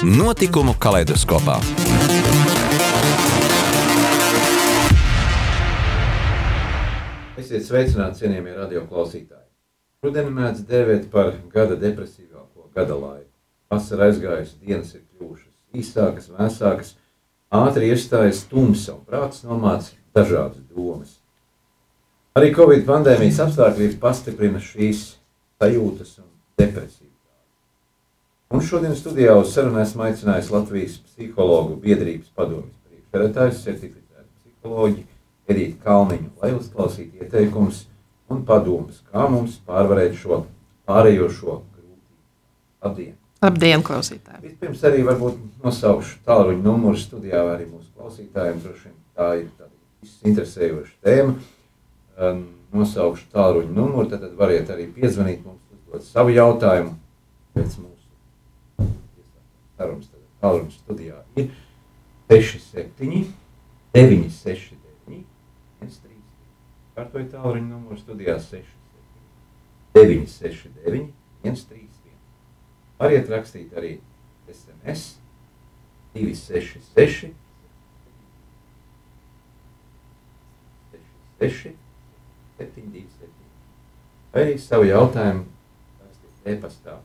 Notikumu kaleidoskopā. Esiet sveicināti, cienījamie radio klausītāji. Rudeni mēdz dēvēt par gada depresīvāko gada laiku. Vasara aizgājusi, dienas ir kļuvušas īsākas, vēsākas, ātri iestājas tumsa un prāts nomāca dažādas domas. Arī Covid pandēmijas apstākļi pastiprina šīs sajūtas un depresiju. Un šodien studijā uz sarunu esmu aicinājis Latvijas psihologu biedrības padomjas priekšsēdētājs, certificētu psiholoģi Edīti Kalniņu, lai uzklausītu ieteikumus un padomus, kā mums pārvarēt šo pārējošo grūtību. Labdien! Labdien, klausītāji! Vispirms arī varbūt nosaukšu tālruņa numuru studijā arī mūsu klausītājiem. Droši vien tā ir tāda interesējoša tēma. Um, nosaukšu tālruņa numuru, tad variet arī piezvanīt mums, uzdot savu jautājumu pēc mūsu sarunas tālruņa studijā ir 67, 969, 131. Kārtoju tālruņa numuru studijā 67, 969, 131. Variet rakstīt arī SMS 266, 66, 727. Vai arī savu jautājumu e-pastā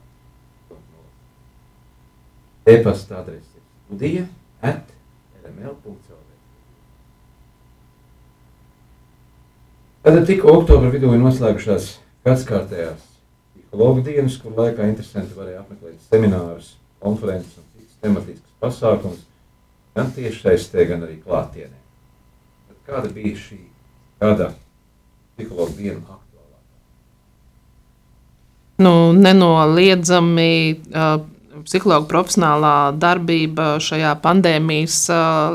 E-pasta adrese studija at rml.cl. Tad tikko oktobra vidū ir noslēgušās gadskārtējās psihologu dienas, kur laikā interesanti varēja apmeklēt seminārus, konferences un citas tematiskas pasākumus, gan tiešsaistē, gan arī klātienē. Tad kāda bija šī gada psihologu diena aktuālākā? Nu, nenoliedzami uh, psihologa profesionālā darbība šajā pandēmijas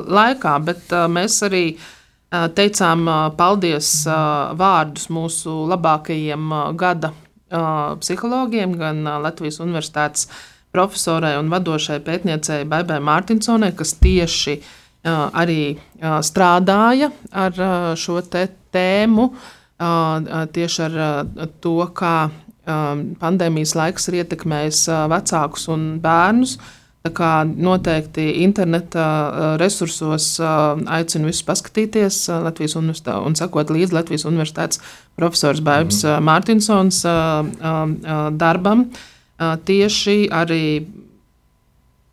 laikā, bet mēs arī teicām paldies vārdus mūsu labākajiem gada psihologiem, gan Latvijas Universitātes profesorai un vadošai pētniecei Baibai Mārtiņsonai, kas tieši arī strādāja ar šo tēmu, tieši ar to, kā pandēmijas laiks ir ietekmējis uh, vecākus un bērnus. Tā kā noteikti interneta uh, resursos uh, aicinu visus paskatīties Latvijas universitātē un sekot līdzi Latvijas universitātes profesors Bēbs mm. Mārtiņsons um, darbam. Tieši arī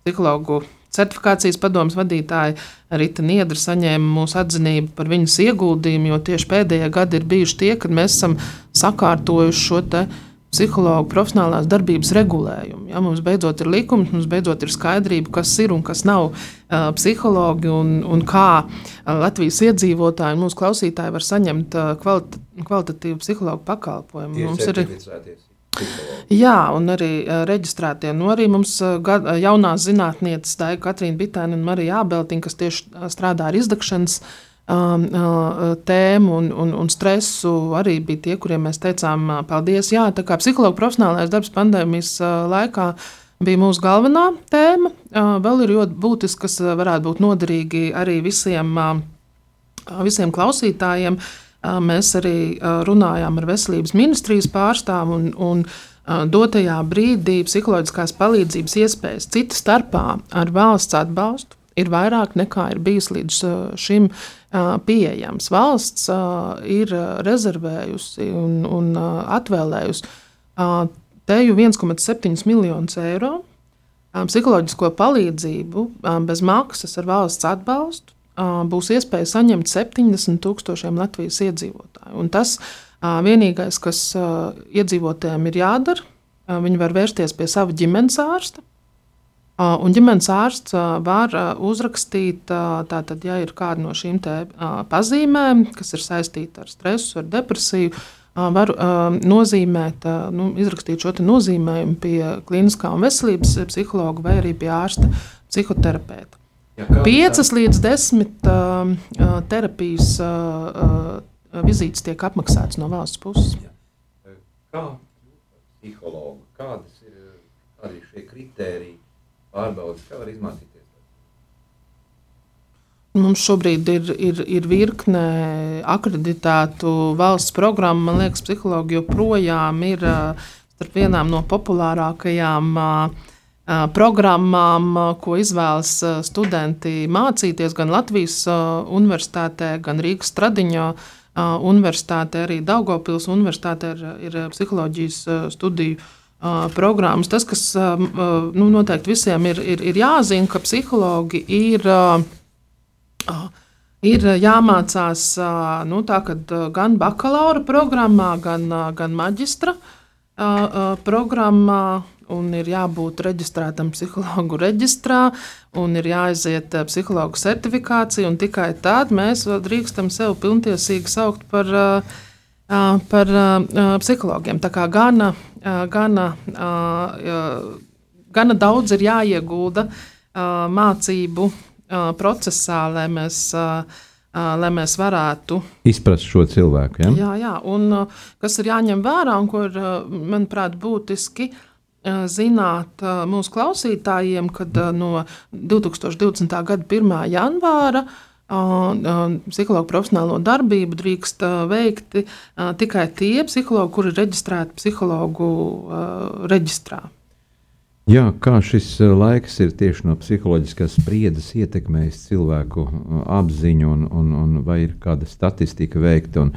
psihologu certifikācijas padomus vadītāja Rita Niedra saņēma mūsu atzinību par viņas ieguldījumu, jo tieši pēdējie gadi ir bijuši tie, kad mēs esam sakārtojuši šo te psihologu profesionālās darbības regulējumu. Ja, mums beidzot ir likums, mums beidzot ir skaidrība, kas ir un kas nav uh, psihologi un, un kā Latvijas iedzīvotāji un mūsu klausītāji var saņemt uh, kvalit kvalitatīvu psihologu pakalpojumu. Tie mums ir. Jā, un arī uh, reģistrētie. Nu, arī mums uh, gad, jaunās zinātnieces, tā ir Katrīna Bitēna un Marija Ābeltiņa, kas tieši strādā ar izdegšanas Um, uh, tēmu un, un, un stresu arī bija tie, kuriem mēs teicām, uh, paldies. Jā, tā kā psihologa profesionālais darbs pandēmijas uh, laikā bija mūsu galvenā tēma. Vēl ir ļoti būtiski, kas varētu būt noderīgi arī visiem, visiem klausītājiem. Mēs arī runājām ar veselības ministrijas pārstāvu un, un dotajā brīdī psiholoģiskās palīdzības iespējas cita starpā ar valsts atbalstu ir vairāk nekā ir bijis līdz šim pieejams. Valsts ir rezervējusi un, un atvēlējusi teju 1,7 miljonus eiro psiholoģisko palīdzību bez maksas ar valsts atbalstu. Būs iespēja saņemt 70 tūkstošiem Latvijas iedzīvotāju. Un tas vienīgais, kas iedzīvotājiem ir jādara, viņi var vērsties pie sava ģimenes ārsta Un ģimenes ārsts var uzrakstīt, tātad, ja ir kāda no šīm pazīmēm, kas ir saistīta ar stresu, ar depresiju, var nozīmēt, nu, izrakstīt šo nozīmējumu pie kliniskā un veselības psihologa vai arī pie ārsta psihoterapeita. Ja, 5 līdz 10 uh, terapijas uh, vizītes tiek apmaksātas no valsts puses. Ja. Kā psihologa, kādas ir arī šie kritēriji pārbaudas, kā var izmācīties? Mums šobrīd ir, ir, ir virkne akreditētu valsts programmu. Man liekas, psihologi joprojām ir starp vienām no populārākajām programmām, ko izvēlas studenti mācīties gan Latvijas universitātē, gan Rīgas Stradiņā universitātē, arī Daugopils universitātē ir, ir psiholoģijas studiju programmas. Tas, kas nu, noteikti visiem ir, ir, ir jāzina, ka psihologi ir Ir jāmācās nu, tā, gan bakalaura programmā, gan, gan maģistra programmā, un ir jābūt reģistrētam psihologu reģistrā, un ir jāaiziet psihologu certifikācija, un tikai tad mēs drīkstam sevi pilntiesīgi saukt par, par psihologiem. Tā kā gana, gana, gana daudz ir jāiegulda mācību procesā, lai mēs, lai mēs varētu izprast šo cilvēku. Ja? Jā, jā, un kas ir jāņem vērā un ko ir, manuprāt, būtiski zināt mūsu klausītājiem, kad no 2020. gada 1. janvāra psihologu profesionālo darbību drīkst veikt tikai tie psihologi, kuri ir reģistrēti psihologu reģistrā. Jā, kā šis laiks ir tieši no psiholoģiskās spriedzes ietekmējis cilvēku apziņu, un, un, un vai ir kāda statistika veikta, un,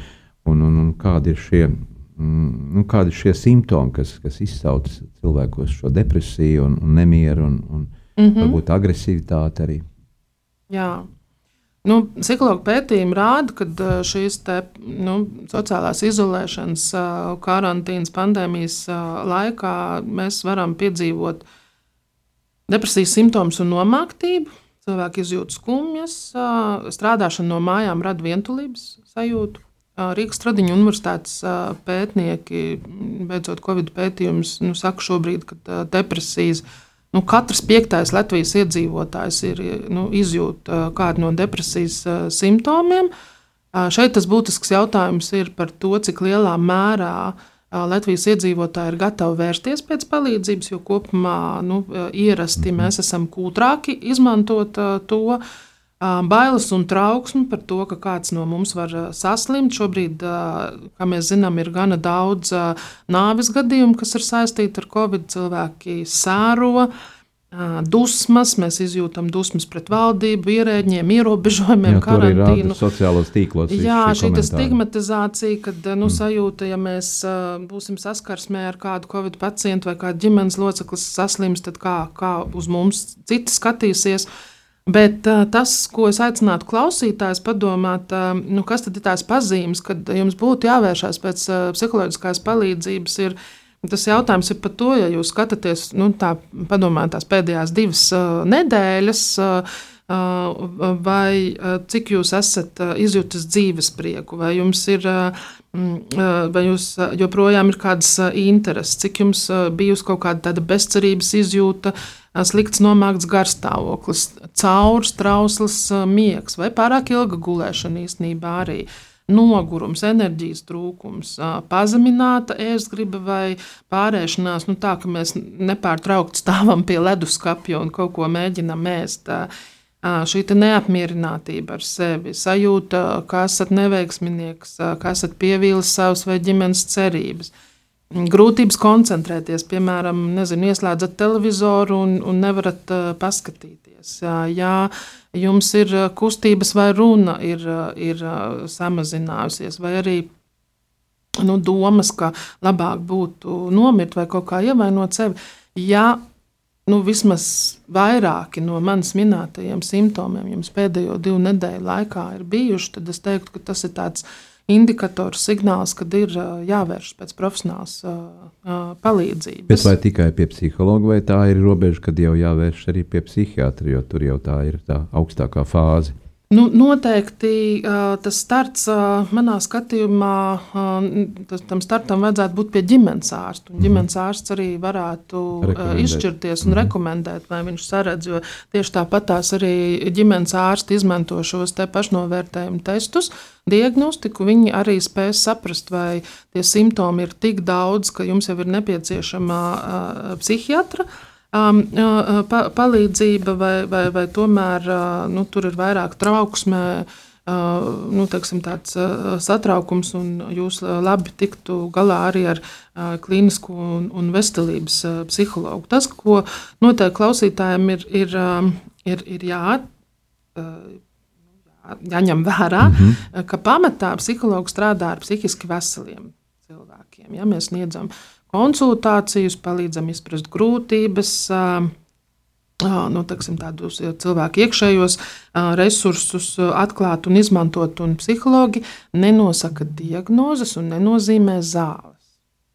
un, un, un kādi ir šie, mm, nu, kādi ir šie simptomi, kas, kas izsauc cilvēkos šo depresiju, un, un nemieru, un, un mm -hmm. varbūt agresivitāti arī. Jā. Nu, psihologa pētījumi rāda, ka šīs te, nu, sociālās izolēšanas, karantīnas, pandēmijas laikā mēs varam piedzīvot depresijas simptomus un nomāktību. Cilvēki izjūt skumjas, strādāšana no mājām rada vientulības sajūtu. Rīgas Tradiņu universitātes pētnieki, beidzot Covid pētījumus, nu, saka šobrīd, ka depresijas ir Nu, katrs piektais Latvijas iedzīvotājs ir nu, izjūt kādu no depresijas simptomiem. Šeit tas būtisks jautājums ir par to, cik lielā mērā Latvijas iedzīvotāji ir gatavi vērsties pēc palīdzības, jo kopumā nu, ierasti mēs esam kūtrāki izmantot to bailes un trauksmi par to, ka kāds no mums var saslimt. Šobrīd, kā mēs zinām, ir gana daudz nāves gadījumu, kas ir saistīti ar covid. Cilvēki sēro. Dusmas, mēs izjūtam dusmas pret valdību, ierēģiem, ierobežojumiem, Jā, karantīnu. Sociālos tīklos. Jā, šī stigmatizācija, kad nu, mm. sajūta, ja mēs būsim saskarsmē ar kādu covid pacientu vai kādu ģimenes locekli saslims, tad kā, kā uz mums citi skatīsies. Uh, Bet uh, tas, ko es aicinātu klausītājus padomāt, uh, nu, kas tad ir tās pazīmes, kad jums būtu jāvēršās pēc uh, psiholoģiskās palīdzības, ir tas jautājums ir par to, ja jūs skatāties, nu, tā padomājat tās pēdējās divas uh, nedēļas. Uh, vai cik jūs esat izjutis dzīves prieku, vai jums ir, vai jūs joprojām ir kādas intereses, cik jums bijusi kaut kāda tāda bezcerības izjūta, slikts nomākts garstāvoklis, caurs, trausls miegs vai pārāk ilga gulēšana īstenībā arī. Nogurums, enerģijas trūkums, pazemināta ēstgriba vai pārēšanās, nu tā, ka mēs nepārtraukti stāvam pie leduskapja un kaut ko mēģinam ēst. Šī neapmierinātība ar sevi, sajūta, ka esat neveiksminieks, ka esat pievīlis savas vai ģimenes cerības grūtības koncentrēties. Piemēram, nezinu, ieslēdzat televizoru un, un nevarat uh, paskatīties. Jā, jā, jums ir kustības vai runa ir, ir samazinājusies, vai arī nu, domas, ka labāk būtu nomirt vai kaut kā ievainot sevi. Ja nu, vismaz vairāki no manis minētajiem simptomiem jums pēdējo divu nedēļu laikā ir bijuši, tad es teiktu, ka tas ir tāds indikators, signāls, kad ir jāvēršas pēc profesionālas palīdzības. Bet vai tikai pie psihologa, vai tā ir robeža, kad jau jāvēršas arī pie psihiatra, jo tur jau tā ir tā augstākā fāze? Nu, noteikti tas starts manā skatījumā, tam startam vajadzētu būt pie ģimenes ārsta. Mm. Ģimenes ārsts arī varētu izšķirties un mm. rekomendēt, vai viņš saredz. Jo tieši tāpat tās arī ģimenes ārsti izmanto šos te pašnovērtējumu testus, diagnostiku. Viņi arī spēj saprast, vai tie simptomi ir tik daudz, ka jums jau ir nepieciešama psihiatra um, uh, pa, palīdzība, vai, vai, vai tomēr uh, nu, tur ir vairāk trauksmē. Uh, nu, teiksim, tāds uh, satraukums, un jūs labi tiktu galā arī ar uh, klīnisku un, un veselības uh, psihologu. Tas, ko noteikti klausītājiem ir, ir, um, ir, ir jā, jāņem vērā, mm -hmm. ka pamatā psihologs strādā ar psihiski veseliem cilvēkiem. Ja mēs sniedzam uh, konsultācijas, palīdzam izprast grūtības. Nu, teksim, tādus cilvēku iekšējos resursus atklāt un izmantot. Un psihologi nenosaka diagnozes un nenozīmē zāles.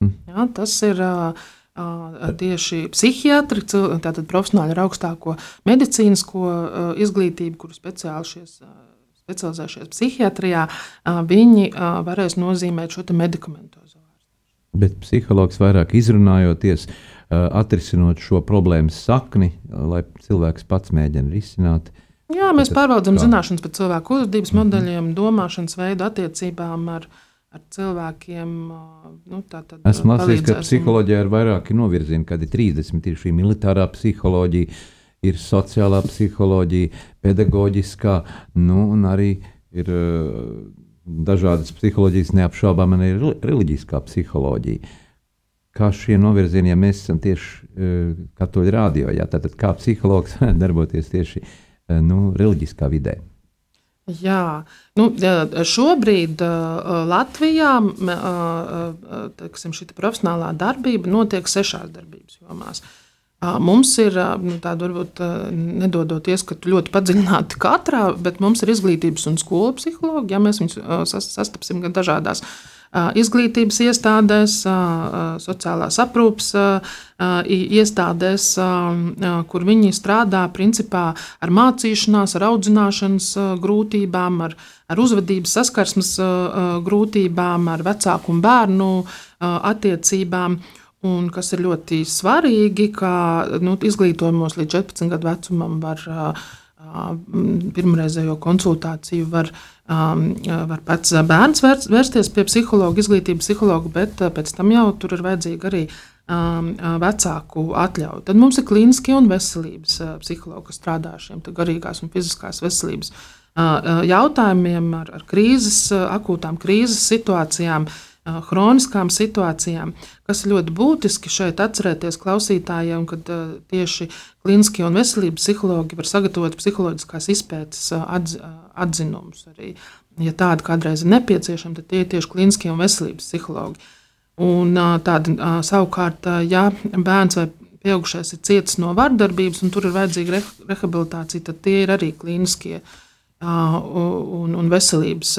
Mm. Ja, tas ir tieši psihiatri, tātad profesionāļi ar augstāko medicīnisko izglītību, kuru speciāli šies specializējušies psihiatrijā, viņi varēs nozīmēt šo medikamentu bet psihologs vairāk izrunājoties, atrisinot šo problēmas sakni, lai cilvēks pats mēģina risināt. Jā, mēs Tad, pārbaudām zināšanas par cilvēku uzvedības mm -hmm. modeļiem, domāšanas veidu, attiecībām ar, ar cilvēkiem. Nu, tātad, Esmu lasījis, ka psiholoģijā ir vairāki novirzieni, kad ir 30. ir šī militārā psiholoģija, ir sociālā psiholoģija, pedagoģiskā, nu, un arī ir dažādas psiholoģijas, neapšaubām arī reliģiskā psiholoģija. Kā šie novirzieni, ja mēs esam tieši uh, katoļu rādio, jā, tad kā psihologs darboties tieši uh, nu, reliģiskā vidē? Jā, nu, šobrīd uh, Latvijā teiksim, šī profesionālā darbība notiek sešās darbības jomās. Uh, Mums ir nu, tāda, varbūt nedodot ieskatu ļoti padziļināti katrā, bet mums ir izglītības un skolu psihologi. Ja mēs viņus sastapsim gan dažādās izglītības iestādēs, sociālās aprūpes iestādēs, kur viņi strādā principā ar mācīšanās, ar audzināšanas grūtībām, ar, ar uzvedības saskarsmes grūtībām, ar vecāku un bērnu attiecībām. Un kas ir ļoti svarīgi, ka nu, izglītojumos līdz 14 gadu vecumam var pirmreizējo konsultāciju var, var pats bērns vērsties pie psihologa, izglītības psihologa, bet pēc tam jau tur ir vajadzīga arī vecāku atļauja. Tad mums ir klīniskie un veselības psihologi, kas strādā ar šiem garīgās un fiziskās veselības jautājumiem, ar, ar krīzes, akūtām krīzes situācijām hroniskām situācijām, kas ir ļoti būtiski šeit atcerēties klausītājiem, kad tieši klīniskie un veselības psihologi var sagatavot psiholoģiskās izpētes atz, atzinumus. Arī, ja tāda kādreiz ir nepieciešama, tad tie ir tieši klīniskie un veselības psihologi. Un tāda savukārt, ja bērns vai pieaugušais ir cietis no vardarbības un tur ir vajadzīga rehabilitācija, tad tie ir arī klīniskie un, un veselības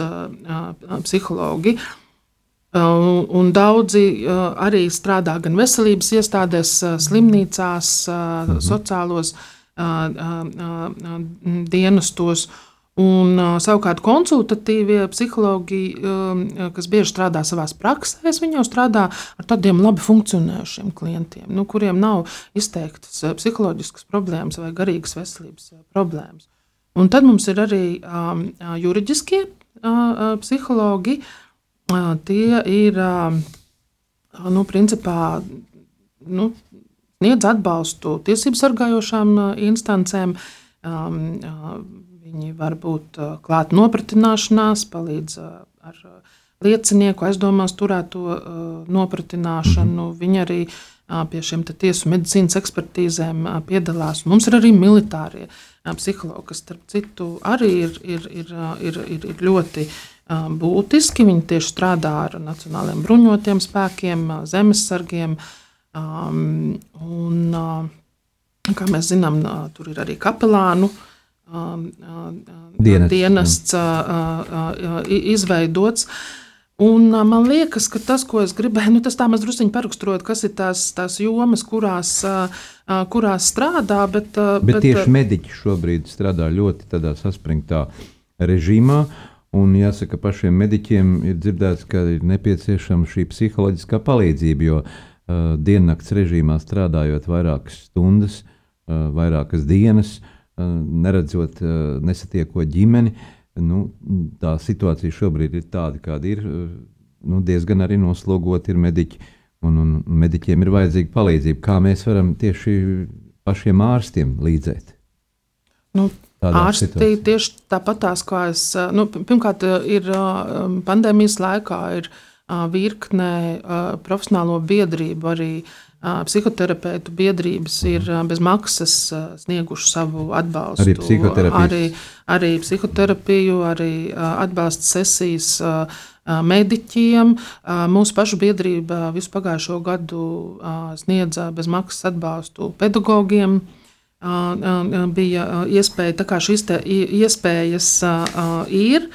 psihologi. Uh, un daudzi uh, arī strādā gan veselības iestādēs, uh, slimnīcās, mhm. sociālos dienestos. Un, savukārt, konsultatīvie psihologi, um, kas bieži strādā savā praksē, viņi jau strādā ar tādiem labi funkcionējušiem klientiem, nu, kuriem nav izteiktas psiholoģiskas problēmas vai garīgas veselības problēmas. Un tad mums ir arī um, juridiskie uh, psihologi, uh, tie ir nu, principā, nu, sniedz atbalstu tiesību sargājošām instancēm. Viņi var būt klāt nopratināšanās, palīdz ar liecinieku aizdomās turēto nopratināšanu. -hmm. Viņi arī pie šiem tiesu medicīnas ekspertīzēm piedalās. Mums ir arī militārie psihologi, kas, starp citu, arī ir, ir, ir, ir, ir, ļoti uh, būtiski. Viņi tieši strādā ar nacionālajiem bruņotiem spēkiem, zemesargiem. Un, kā mēs zinām, tur ir arī kapelānu dienests, dienests izveidots. Un man liekas, ka tas, ko es gribēju, nu, tas tā mazliet druskuļi paraksturot, kas ir tās, tās jomas, kurās, kurās strādā. Bet, bet, bet tieši mediķi šobrīd strādā ļoti saspringtā režīmā. Un jāsaka, pašiem mediķiem ir dzirdēts, ka ir nepieciešama šī psiholoģiskā palīdzība, jo uh, diennakts režīmā strādājot vairākas stundas, uh, vairākas dienas, uh, neredzot, uh, nesatiekot ģimeni, nu, tā situācija šobrīd ir tāda, kāda ir. Uh, nu, diezgan arī noslogoti ir mediķi, un, un mediķiem ir vajadzīga palīdzība. Kā mēs varam tieši pašiem ārstiem līdzēt? Nu, Ārsti situācijā. tieši tāpatās, kā es. Nu, pirmkārt, ir pandēmijas laikā ir virkne profesionālo biedrību, arī psihoterapeitu biedrības ir bez maksas snieguši savu atbalstu. Arī psihoterapiju, arī, arī, psihoterapiju, arī atbalsta sesijas mediķiem. Mūsu pašu biedrība visu pagājušo gadu sniedza bez maksas atbalstu pedagogiem bija iespēja, tā kā šīs iespējas ir.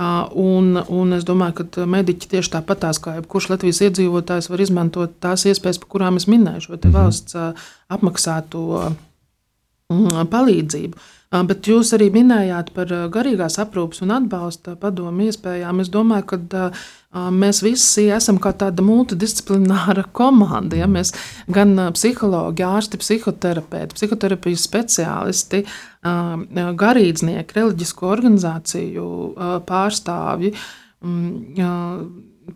Un, un es domāju, ka mediķi tieši tāpatās kā jebkurš Latvijas iedzīvotājs var izmantot tās iespējas, par kurām es minēju, šo mhm. valsts apmaksāto palīdzību. Bet jūs arī minējāt par garīgās aprūpes un atbalsta padomu iespējām. Es domāju, ka mēs visi esam kā tāda multidisciplināra komanda. Ja? Mēs gan psihologi, ārsti, psihoterapeiti, psihoterapijas speciālisti, garīdznieki, reliģisko organizāciju pārstāvji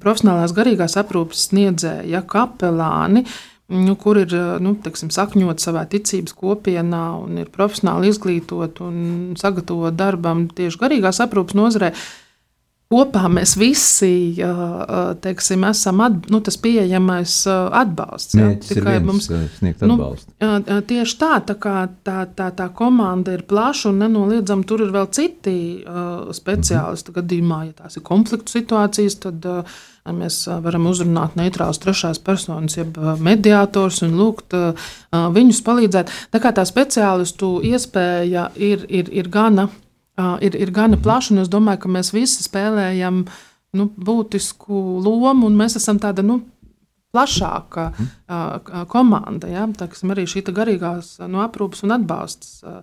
profesionālās garīgās aprūpes sniedzēja, kapelāni, nu, kur ir nu, teksim, sakņot savā ticības kopienā un ir profesionāli izglītot un sagatavot darbam tieši garīgās aprūpes nozarē. Kopā mēs visi teiksim, esam at, nu, tas pieejamais atbalsts. Ja? Tikai mums sniegt nu, atbalstu. Nu, tieši tā, tā, kā, tā, tā, tā komanda ir plaša un nenoliedzami tur ir vēl citi uh, speciālisti. -hmm. Gadījumā, ja tās ir konfliktu situācijas, tad uh, Mēs varam uzrunāt neitrālus trešās personas, jeb mediātors un lūgt viņus palīdzēt. Tā kā tā speciālistu iespēja ir, ir, ir, gana, ir, ir gana plaša, un es domāju, ka mēs visi spēlējam nu, būtisku lomu, un mēs esam tāda. Nu, plašāka uh, komanda. Ja? Tāksim, arī šī garīgās no aprūpes un atbalsts uh,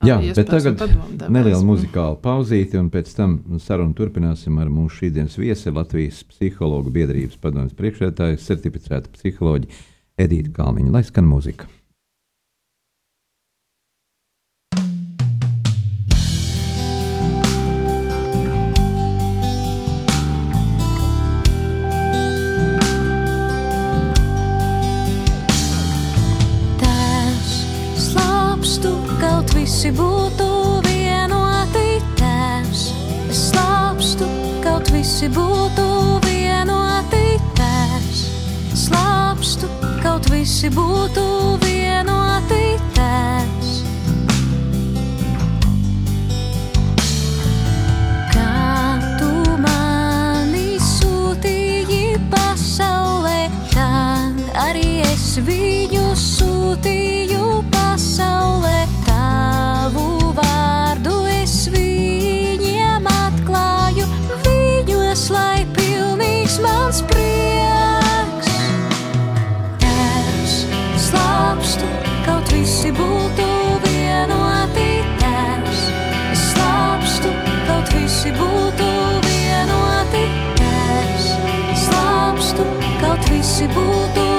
Jā, bet tagad neliela muzikāla pauzīte, un pēc tam sarunu turpināsim ar mūsu šīsdienas viesi Latvijas psihologu biedrības padomjas priekšētāju, certificētu psiholoģi Edītu Kalniņu. Lai skan muzika! Visi būtu vienoti tēvs. Es slāpstu, kaut visi būtu vienoti tēvs. Slāpstu, kaut visi būtu vienoti tēvs. Arī es viņu sūtīju pasaulē. Kaut visi būtu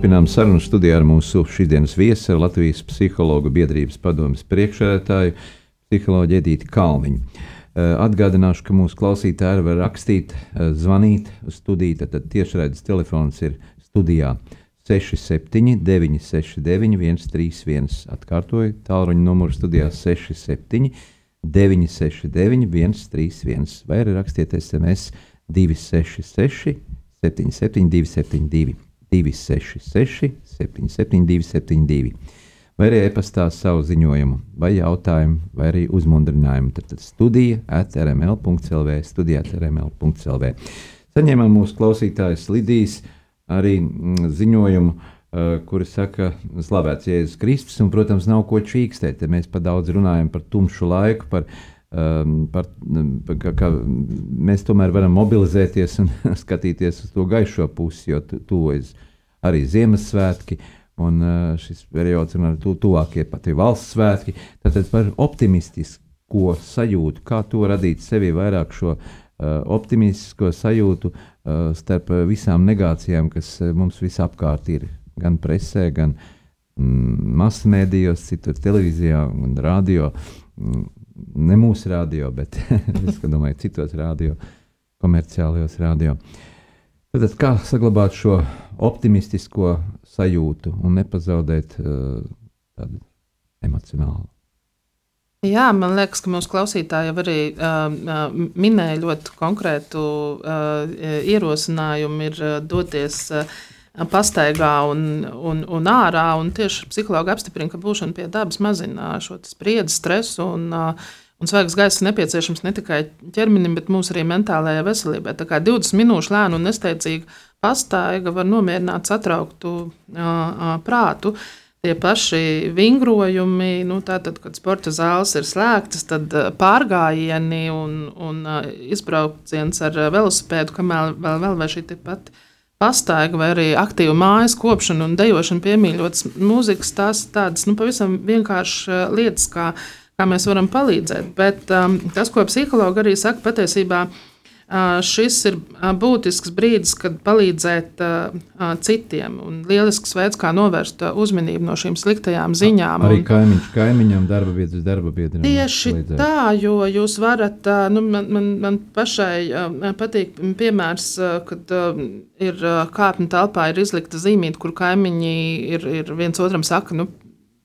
Turpinām sarunu studijā ar mūsu šīsdienas viesu, Latvijas psihologu biedrības padomus priekšsēdētāju, psiholoģiju Edīti Kalniņu. Eh, atgādināšu, ka mūsu klausītāji var rakstīt, eh, zvanīt uz studiju. Tad tiešraides telefons ir studijā 67, 969, 131. Atkārtoju, tālruņa numuru studijā 67, 969, 131. Vai arī rakstiet SMS 266, 77, 272. 266, 772, 72, vai arī e-pastā savu ziņojumu, vai jautājumu, vai arī uzmundrinājumu. Tad, tad studija atrml.clv, studija atrml.clv. Saņēmām mūsu klausītājas Lidijas arī mm, ziņojumu, uh, kuri saka, slavēts Jēzus Kristus, un, protams, nav ko čīkstēt. Mēs par daudz runājam par tumšu laiku, par um, par, ka, ka mēs tomēr varam mobilizēties un skatīties uz to gaišo pusi, jo tuvojas arī Ziemassvētki. Un uh, šis periods ir arī tu, tuvākie pat valsts svētki. Tātad par optimistisko sajūtu, kā to radīt sevi vairāk šo uh, optimistisko sajūtu uh, starp visām negācijām, kas mums visapkārt ir. Gan presē, gan mm, masmēdījos, citur televīzijā un radio. Mm, ne mūsu radio, bet es domāju, citos radio, komerciālajos radio. Tad, kā saglabāt šo optimistisko sajūtu un nepazaudēt uh, tādu emocionālu? Jā, man liekas, ka mūsu klausītāji jau arī uh, minēja ļoti konkrētu uh, ierosinājumu, ir uh, doties uh, pastaigā un, un, un ārā. Un tieši psihologi apstiprina, ka būšana pie dabas mazina šo spriedzi, stresu. Un, un svaigs gaiss ir nepieciešams ne tikai ķermenim, bet arī mentālajai veselībai. Tā kā 20 minūšu lēna un nesteidzīga pastaiga var nomierināt satrauktu uh, prātu. Tie paši vingrojumi, nu, tātad, kad sporta zāles ir slēgtas, tad pārgājieni un, un izbrauciens ar velosipēdu, kamēr vēl, vēl vai šī pati pastaiga vai arī aktīva mājas kopšana un dejošana, piemīļotas mūzikas, tās tādas nu, pavisam vienkāršas uh, lietas, kā, kā mēs varam palīdzēt. Bet um, tas, ko psihologi arī saka, patiesībā uh, Šis ir būtisks brīdis, kad palīdzēt citiem un lielisks veids, kā novērst uzmanību no šīm sliktajām ziņām. Arī kaimiņš kaimiņam, darba biedrs darba biedram. Tieši tā, jo jūs varat, nu, man, man, man pašai patīk piemērs, kad ir kāpņu telpā ir izlikta zīmīte, kur kaimiņi ir, ir viens otram saka, nu,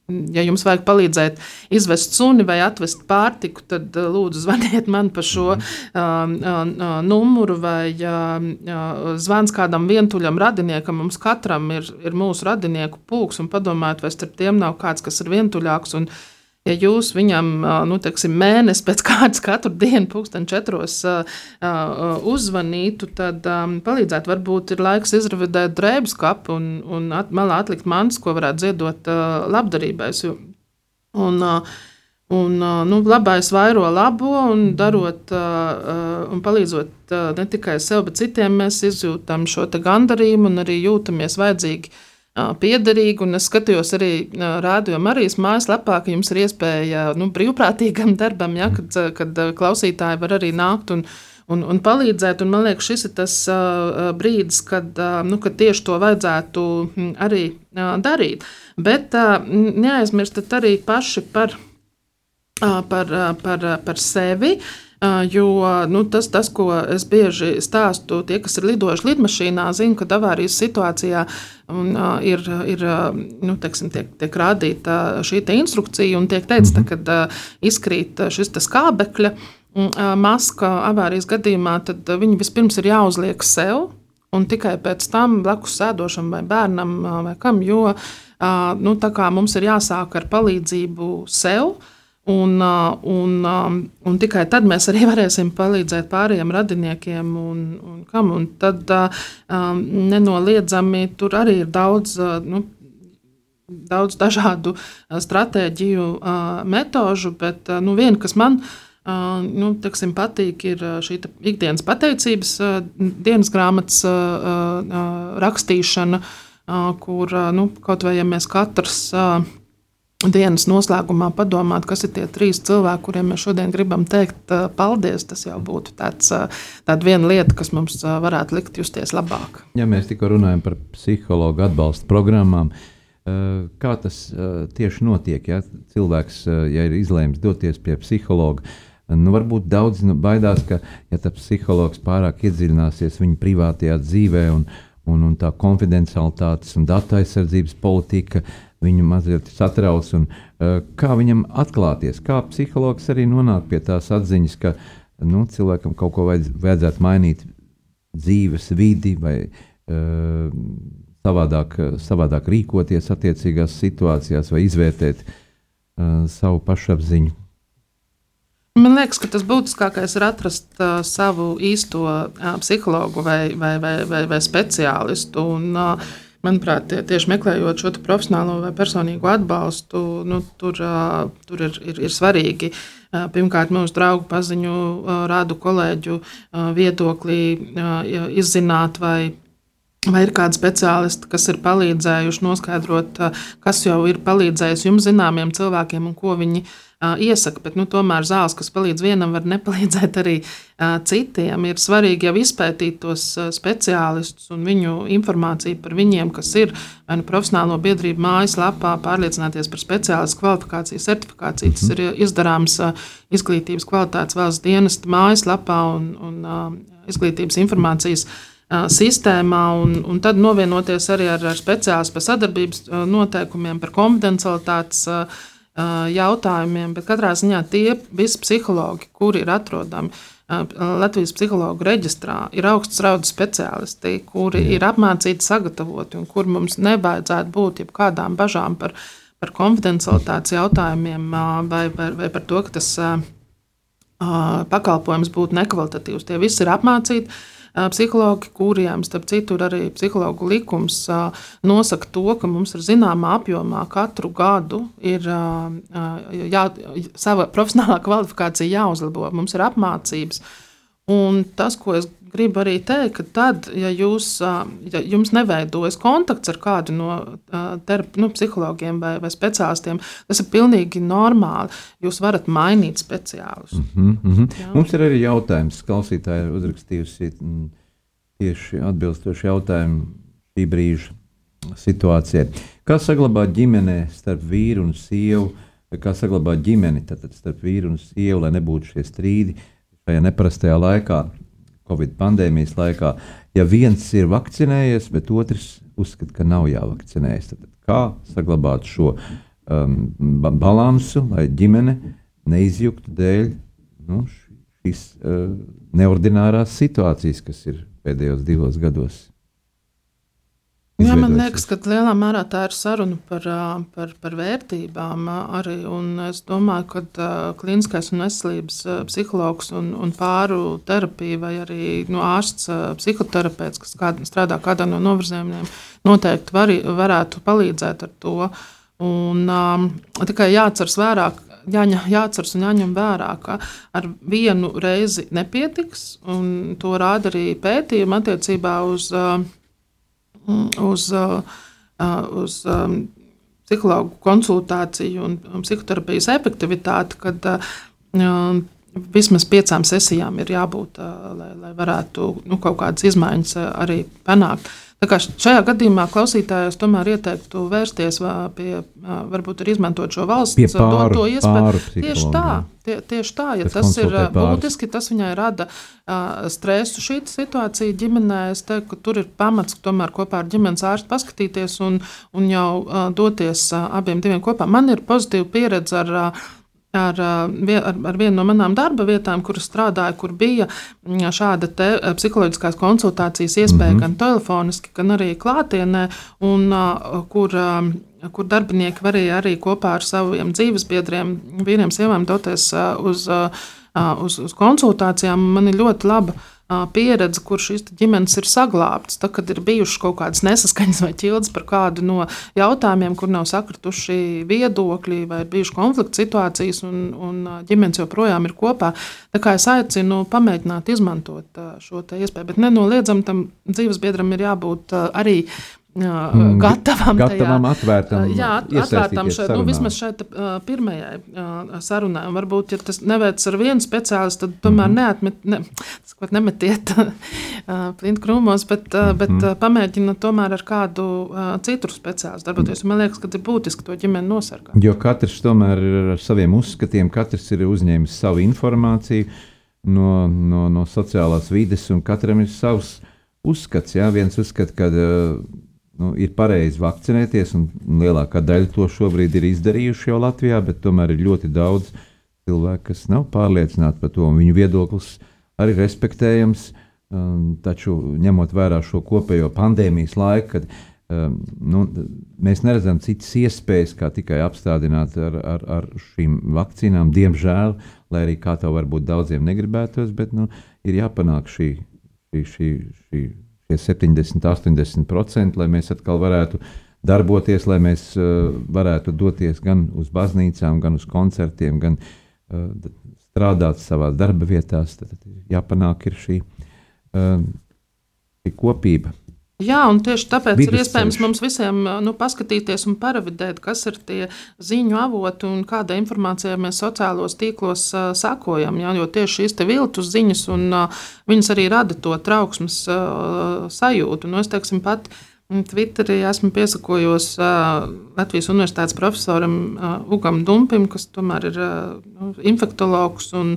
Ja jums vajag palīdzēt izvest suni vai atvest pārtiku, tad uh, lūdzu zvaniet man pa šo uh, uh, numuru vai uh, uh, zvans kādam vientuļam radiniekam. Mums katram ir, ir mūsu radinieku pulks un padomājiet, vai starp tiem nav kāds, kas ir vientuļāks. Un, uh, ja jūs viņam nu, teksim, mēnesi pēc kārtas katru dienu, pūksteni četros, uzzvanītu, tad palīdzētu. Varbūt ir laiks izravidēt drēbes kapu un, un at, malā atlikt mantas, ko varētu ziedot labdarībai. Un, Un, nu, labais vairo labo, un darot uh, un palīdzot ne tikai sev, bet citiem, mēs izjūtam šo gandarījumu un arī jūtamies vajadzīgi piederīgi. Un es skatījos arī Rādio Marijas mājaslapā, ka jums ir iespēja nu, brīvprātīgam darbam, ja, kad, kad klausītāji var arī nākt un, un, un palīdzēt. Un man liekas, šis ir tas uh, brīdis, kad, uh, nu, kad tieši to vajadzētu arī uh, darīt. Bet neaizmirstat arī paši par, par, par, par sevi. Jo nu, tas, tas, ko es bieži stāstu, tie, kas ir lidojuši lidmašīnā, zina, ka avārijas situācijā un, uh, ir, ir nu, teiksim, tiek, tiek rādīta šī instrukcija un tiek teikts, -hmm. ka uh, izkrīt šis skābekļa uh, maska avārijas gadījumā, tad viņi vispirms ir jāuzliek sev. Un tikai pēc tam blakus sēdošam vai bērnam vai kam, jo nu, mums ir jāsāk ar palīdzību sev, uh, Un, uh, un, um, un tikai tad mēs arī varēsim palīdzēt pārējiem radiniekiem. Un, un kam, un tad uh, um, nenoliedzami tur arī ir daudz. Uh, nu, Daudz dažādu stratēģiju, metožu, bet nu, viena, kas man nu, teksim, patīk, ir šī ikdienas pateicības dienas grāmatas rakstīšana, kur nu, kaut vai ja mēs katrs dienas noslēgumā padomāt, kas ir tie trīs cilvēki, kuriem mēs šodien gribam teikt paldies. Tas jau būtu tāds, tāda viena lieta, kas mums varētu likt justies labāk. Ja mēs tikko runājam par psihologu atbalsta programmām, kā tas tieši notiek? Ja cilvēks ja ir izlēms doties pie psihologa, Nu, varbūt daudz nu, baidās, ka, ja tas psihologs pārāk iedziļināsies viņa privātajā dzīvē, un, un, un tā konfidencialitātes un datu aizsardzības politika viņu mazliet satrauc. Un, uh, kā viņam atklāties, kā psihologs arī nonāk pie tās atziņas, ka nu, cilvēkam kaut ko vajadz, vajadzētu mainīt dzīves vidi vai uh, savādāk, savādāk rīkoties attiecīgās situācijās vai izvērtēt uh, savu pašapziņu. Man liekas, ka tas būtiskākais ir atrast uh, savu īsto uh, psihologu vai, vai, vai, vai, vai speciālistu. Un, uh, manuprāt, tie, tieši meklējot šo profesionālo vai personīgo atbalstu, nu, tur, tur ir, ir, ir svarīgi. Pirmkārt, mūsu draugu paziņu, rādu kolēģu viedoklī uh, izzināt, vai Vai ir kādi speciālisti, kas ir palīdzējuši noskaidrot, kas jau ir palīdzējis jums zināmiem cilvēkiem un ko viņi uh, iesaka? Bet, nu, tomēr zāles, kas palīdz vienam, var nepalīdzēt arī uh, citiem. Ir svarīgi jau izpētīt tos uh, speciālistus un viņu informāciju par viņiem, kas ir vai nu profesionālo biedrību mājaslapā, pārliecināties par speciālistu kvalifikāciju, certifikāciju. Tas ir izdarāms izglītības kvalitātes valsts dienesta mājaslapā un, un izglītības informācijas. Uh, sistēmā, un, un tad novienoties arī ar, ar speciālistu par sadarbības noteikumiem, par konfidencialitātes jautājumiem. Bet katrā ziņā tie visi psihologi, kuri ir atrodami Latvijas psihologu reģistrā, ir augsts raudas speciālisti, kuri Jā. ir apmācīti, sagatavoti un kur mums nevajadzētu būt jebkādām bažām par, par konfidencialitātes jautājumiem vai, vai, vai par to, ka tas pakalpojums būtu nekvalitatīvs. Tie visi ir apmācīti psihologi, kuriem, starp citu, arī psihologu likums nosaka to, ka mums ir zināmā apjomā katru gadu ir jā, sava profesionālā kvalifikācija jāuzlabo. Mums ir apmācības. Un tas, ko es gribu arī teikt, ka tad, ja, jūs, ja jums neveidojas kontakts ar kādu no terap, nu, psihologiem vai, vai speciālistiem, tas ir pilnīgi normāli. Jūs varat mainīt speciālistus. Mm -hmm. Jā. Mums ir arī jautājums, klausītāji ir uzrakstījusi mm, tieši atbilstoši jautājumu šī brīža situācijai. Kā saglabāt ģimenē starp vīru un sievu? Kā saglabāt ģimeni starp vīru un sievu, lai nebūtu šie strīdi šajā neparastajā laikā? Covid pandēmijas laikā, ja viens ir vakcinējies, bet otrs uzskata, ka nav jāvakcinējas. Tad kā saglabāt šo um, balansu, lai ģimene neizjuktu dēļ nu, šīs uh, neordinārās situācijas, kas ir pēdējos divos gados? Jā, man liekas, ka lielā mērā tā ir saruna par, par, par vērtībām arī. Es domāju, ka klīniskais un veselības psihologs un, un pāru terapija vai arī nu, ārsts psihoterapeits, kas kād, strādā kādā no novirzījumiem, noteikti var, varētu palīdzēt ar to. Un, um, tikai jāatceras vērā, jāņem, jāatceras un jāņem vērā, ka ar vienu reizi nepietiks. To rāda arī pētījumi attiecībā uz uh, uz, uh, uh, uz um, psihologu konsultāciju un psihoterapijas efektivitāti, kad uh, vismaz piecām sesijām ir jābūt, lai, lai varētu nu, kaut kādas izmaiņas arī panākt. Šajā gadījumā klausītājus tomēr ieteiktu vērsties pie, varbūt arī izmantot šo valsts doto iespēju. Tieši tā, tie, tieši tā, ja tas, tas ir būtiski, tas viņai rada uh, stresu šī situācija ģimenē. Es teiktu, ka tur ir pamats tomēr kopā ar ģimenes ārstu paskatīties un, un jau uh, doties uh, abiem diviem kopā. Man ir pozitīva pieredze ar uh, ar, ar, ar vienu no manām darba vietām, kur strādāju, kur bija šāda psiholoģiskās konsultācijas iespēja mm -hmm. gan telefoniski, gan arī klātienē, un kur, kur darbinieki varēja arī kopā ar saviem dzīvesbiedriem, vīriem, sievām doties uz, uz, uz konsultācijām. Man ir ļoti laba pieredze, kur šīs ģimenes ir saglabātas. Tad, kad ir bijušas kaut kādas nesaskaņas vai ķildes par kādu no jautājumiem, kur nav sakrituši viedokļi vai ir bijušas konflikta situācijas, un, un ģimenes joprojām ir kopā. Tā kā es aicinu pamēģināt izmantot šo iespēju, bet nenoliedzam tam dzīvesbiedram ir jābūt arī gatavam, gatavam tajā, atvērtam, jā, atvērtam šeit, nu, vismaz šeit uh, pirmajai uh, sarunai. Varbūt, ja tas neveic ar vienu speciālistu, tad tomēr mm -hmm. neatmet, ne, tas, nemetiet uh, plintu krūmos, bet, uh, bet mm -hmm. uh, pamēģina tomēr ar kādu uh, citu speciālistu darboties. Man liekas, ka ir būtiski to ģimeni nosargāt. Jo katrs tomēr ir ar saviem uzskatiem, katrs ir uzņēmis savu informāciju no, no, no sociālās vides, un katram ir savs uzskats. Jā, viens uzskata, ka uh, nu, ir pareizi vakcinēties, un lielākā daļa to šobrīd ir izdarījuši jau Latvijā, bet tomēr ir ļoti daudz cilvēku, kas nav pārliecināti par to, un viņu viedoklis arī respektējams. Um, taču ņemot vērā šo kopējo pandēmijas laiku, kad um, nu, mēs neredzam citas iespējas, kā tikai apstādināt ar, ar, ar šīm vakcīnām, diemžēl, lai arī kā to varbūt daudziem negribētos, bet nu, ir jāpanāk šī, šī, šī, šī šie 70, 80%, lai mēs atkal varētu darboties, lai mēs uh, varētu doties gan uz baznīcām, gan uz koncertiem, gan uh, strādāt savā darba vietās. Tad, jāpanāk ir šī, uh, šī kopība. Jā, un tieši tāpēc Vidus ir iespējams ceļš. mums visiem nu, paskatīties un paravidēt, kas ir tie ziņu avoti un kāda informācija mēs sociālos tīklos uh, sakojam. Jā, jo tieši šīs viltus ziņas, un uh, viņas arī rada to trauksmes uh, sajūtu. Nu, es teiksim, pat, uh, Twitterī esmu piesakojos uh, Latvijas Universitātes profesoram uh, Ugam Dumpim, kas tomēr ir uh, infektologs un,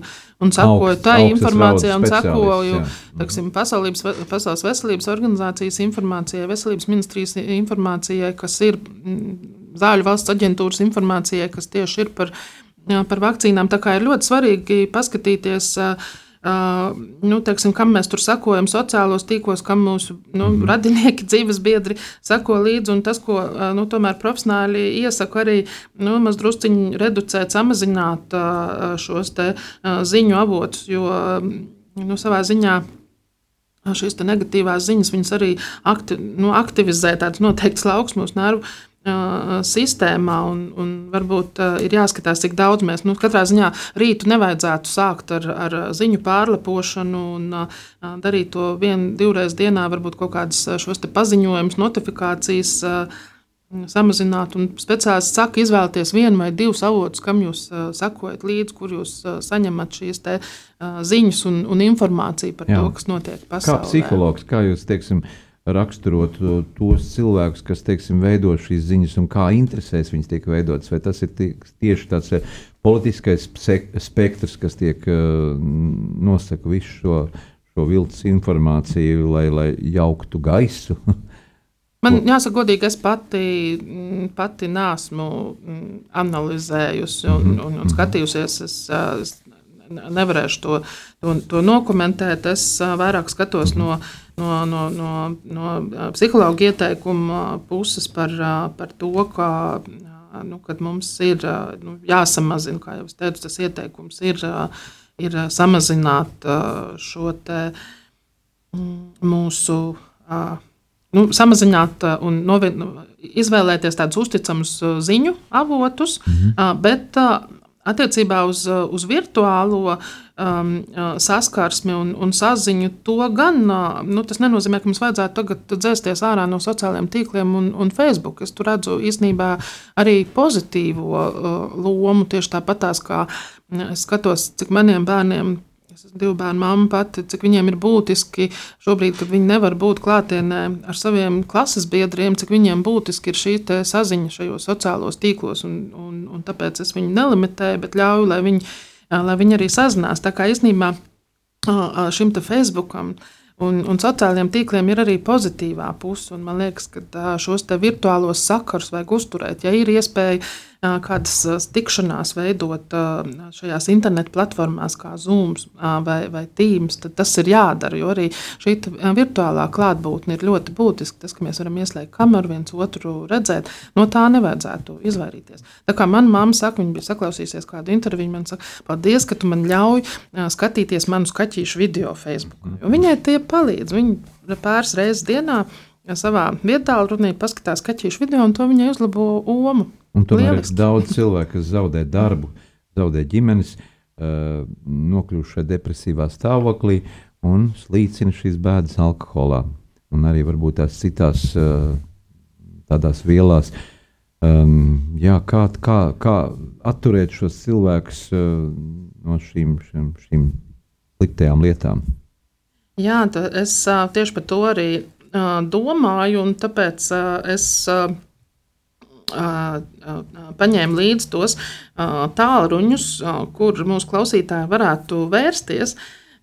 un sakoju tai informācijai un sakoju taksim, Pasaules, Pasaules veselības organizācijas informācijai, veselības ministrijas informācijai, kas ir Zāļu valsts aģentūras informācijai, kas tieši ir par, par vakcīnām. Tā kā ir ļoti svarīgi paskatīties. Uh, nu, teiksim, kam mēs tur sakojam, sociālos tīklos, kam mūsu nu, mm radinieki, dzīves biedri sako līdzi. Un tas, ko nu, tomēr profesionāļi iesaka, arī nu, mazdrusciņi reducēt, samazināt šos te, ziņu avotus. Jo nu, savā ziņā šīs negatīvās ziņas arī akti, nu, aktivizē tādas noteiktas lauksmus mūsu nervu sistēmā, un, un varbūt uh, ir jāskatās, cik daudz mēs nu, katrā ziņā rītu nevajadzētu sākt ar, ar ziņu pārlepošanu un uh, darīt to vienu, divreiz dienā, varbūt kaut kādas šos paziņojumus, notifikācijas. Uh, Samazināt, un speciālists saka, izvēlēties vienu vai divus avotus, kam jūs uh, sakojat līdzi, kur jūs uh, saņemat šīs te, uh, ziņas un, un informāciju par Jā. to, kas notiek pasaulē. Kā psihologs, kā jūs teiksim, uh, raksturot tos cilvēkus, kas teiksim, veido šīs ziņas un kā interesēs viņas tiek veidotas. Vai tas ir tieši tāds eh, politiskais spektrs, kas tiek uh, nosaka visu šo, šo viltus informāciju, lai, lai jauktu gaisu? Man jāsaka, godīgi, es pati, mm, pati nesmu mm, analizējusi un, mm -hmm. un, un skatījusies. Es, es nevarēšu to, to, to dokumentēt. Es vairāk skatos no, no, no, no, no psihologa ieteikuma puses par, par to, ka nu, mums ir nu, jāsamazina, kā jau es teicu, tas ieteikums ir, ir samazināt šo te, mm, mūsu. Nu, samazināt un novien, izvēlēties tādus uzticamus ziņu avotus, mm -hmm. bet Attiecībā uz, uz virtuālo um, uh, saskarsmi un, un saziņu, to gan uh, nu, tas nenozīmē, ka mums vajadzētu tagad dzēsties ārā no sociālajiem tīkliem un, un Facebook. Es tur redzu īstenībā arī pozitīvo uh, lomu, tieši tāpat tās, kā es skatos, cik maniem bērniem divu bērnu mamma pati, cik viņiem ir būtiski šobrīd, kad viņi nevar būt klātienē ar saviem klases biedriem, cik viņiem būtiski ir šī saziņa šajos sociālos tīklos. Un, un, un tāpēc es viņu nelimitēju, bet ļauju, lai viņi, lai viņi arī sazinās. Tā kā īstenībā šim Facebookam. Un, un sociālajiem tīkliem ir arī pozitīvā puse. Man liekas, ka šos virtuālos sakarus vajag uzturēt. Ja ir iespēja kādas tikšanās veidot šajās internetu platformās, kā Zoom vai, vai Teams, tad tas ir jādara. Jo arī šī virtuālā klātbūtne ir ļoti būtiska. Tas, ka mēs varam ieslēgt kameru, viens otru redzēt, no tā nevajadzētu izvairīties. Tā kā manā mamma saka, viņa bija saklausījusies kādu interviju, man saka, paldies, ka tu man ļauj skatīties manu skatīšu video Facebook. Jo viņai tie palīdz. Viņa pāris reizes dienā savā vietā runī paskatās kaķīšu video, un to viņai uzlabo omu. Un tomēr Lieliski. ir daudz cilvēku, kas zaudē darbu, zaudē ģimenes, uh, nokļūst šajā depresīvā stāvoklī un slīcina šīs bēdas alkoholā. Un arī varbūt tās citās uh, tādās vielās. Um, jā, kā, kā, kā atturēt šos cilvēkus uh, no šīm, šīm, šīm sliktajām lietām? Jā, es uh, tieši par to arī uh, domāju, un tāpēc uh, es uh, paņēma līdzi tos tālruņus, kur mūsu klausītāji varētu vērsties.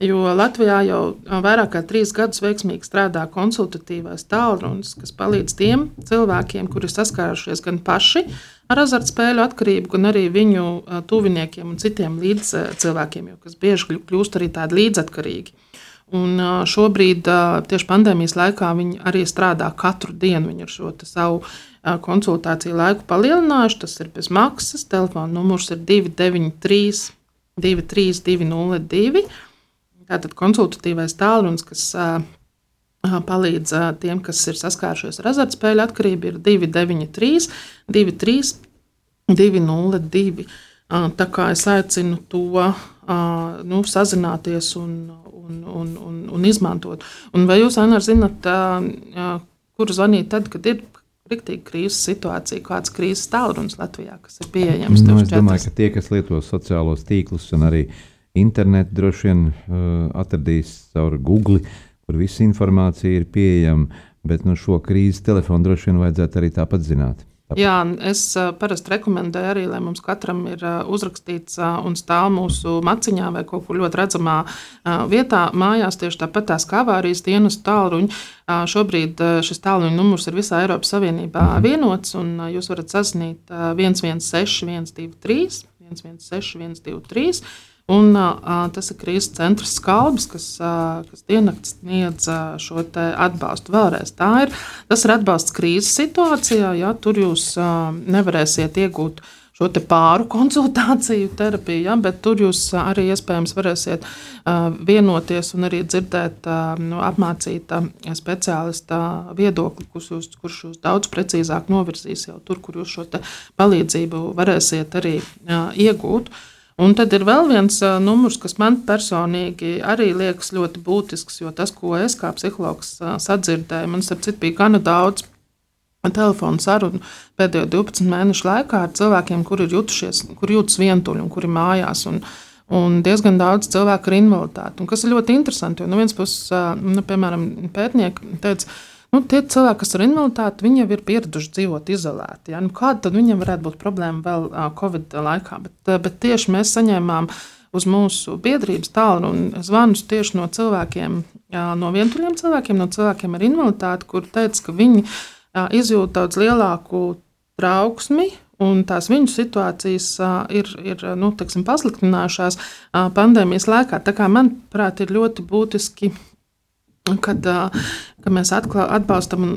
Jo Latvijā jau vairāk kā trīs gadus veiksmīgi strādā konsultatīvais tālrunis, kas palīdz tiem cilvēkiem, kuri saskārušies gan paši ar azartspēļu atkarību, gan arī viņu tuviniekiem un citiem līdzcilvēkiem, kas bieži kļūst arī tādi līdzatkarīgi. Un šobrīd, tieši pandēmijas laikā, viņi arī strādā katru dienu. Viņi ar šo savu konsultāciju laiku palielinājuši. Tas ir bez maksas. Telefona numurs ir 293, 23202. Tātad konsultatīvais tālrunis, kas palīdz tiem, kas ir saskārušies ar azartspēļu atkarību, ir 293, 23, 202. Tā kā es aicinu to nu, sazināties un, un, un, un, un izmantot. Un vai jūs, Anna, zinat, kur zvanīt tad, kad ir Riktīgi krīzes situācija, kāds krīzes tālrunis Latvijā, kas ir pieejams. Nu, es domāju, ka tie, kas lieto sociālos tīklus un arī internetu, droši vien atradīs caur Google, kur visa informācija ir pieejama. Bet nu, šo krīzes telefonu droši vien vajadzētu arī tāpat zināt. Jā, es parasti rekomendēju arī, lai mums katram ir uzrakstīts un stāv mūsu maciņā vai kaut kur ļoti redzamā vietā, mājās tieši tāpat tās kā avārijas dienas tālruņi. Šobrīd šis tālruņa numurs ir visā Eiropas Savienībā vienots, un jūs varat sasniegt 116, 123, 116, 123. Un, uh, tas ir krīzes centrs Skalbis, kas, uh, kas diennakts sniedz uh, šo atbalstu. Vēlreiz tā ir. Tas ir atbalsts krīzes situācijā. Ja, tur jūs uh, nevarēsiet iegūt šo pāru konsultāciju, terapiju, ja, bet tur jūs arī iespējams varēsiet uh, vienoties un arī dzirdēt uh, nu, apmācīta speciālista viedokli, kurš jūs, kurš jūs daudz precīzāk novirzīs jau tur, kur jūs šo palīdzību varēsiet arī uh, iegūt. Uh, Un tad ir vēl viens uh, numurs, kas man personīgi arī liekas ļoti būtisks, jo tas, ko es kā psihologs uh, sadzirdēju, man starp bija gana daudz telefonu sarunu pēdējo 12 mēnešu laikā ar cilvēkiem, kuri ir jutušies, kuri jūtas vientuļi un kuri mājās. Un, un diezgan daudz cilvēku ar invaliditāti. Un kas ir ļoti interesanti, jo no vienas puses, nu, piemēram, pētnieki teica, Nu, tie cilvēki, kas ir invaliditāti, viņi jau ir pieraduši dzīvot izolēti. Ja? Nu, kāda tad viņam varētu būt problēma vēl uh, Covid laikā? Bet, uh, bet tieši mēs saņēmām uz mūsu biedrības tālruni zvanus tieši no cilvēkiem, uh, no vientuļiem cilvēkiem, no cilvēkiem ar invaliditāti, kur teica, ka viņi uh, izjūt daudz lielāku trauksmi. Un tās viņu situācijas ir, ir nu, teksim, pasliktinājušās pandēmijas laikā. Tā kā manuprāt, ir ļoti būtiski kad, kad mēs atklā, atbalstam un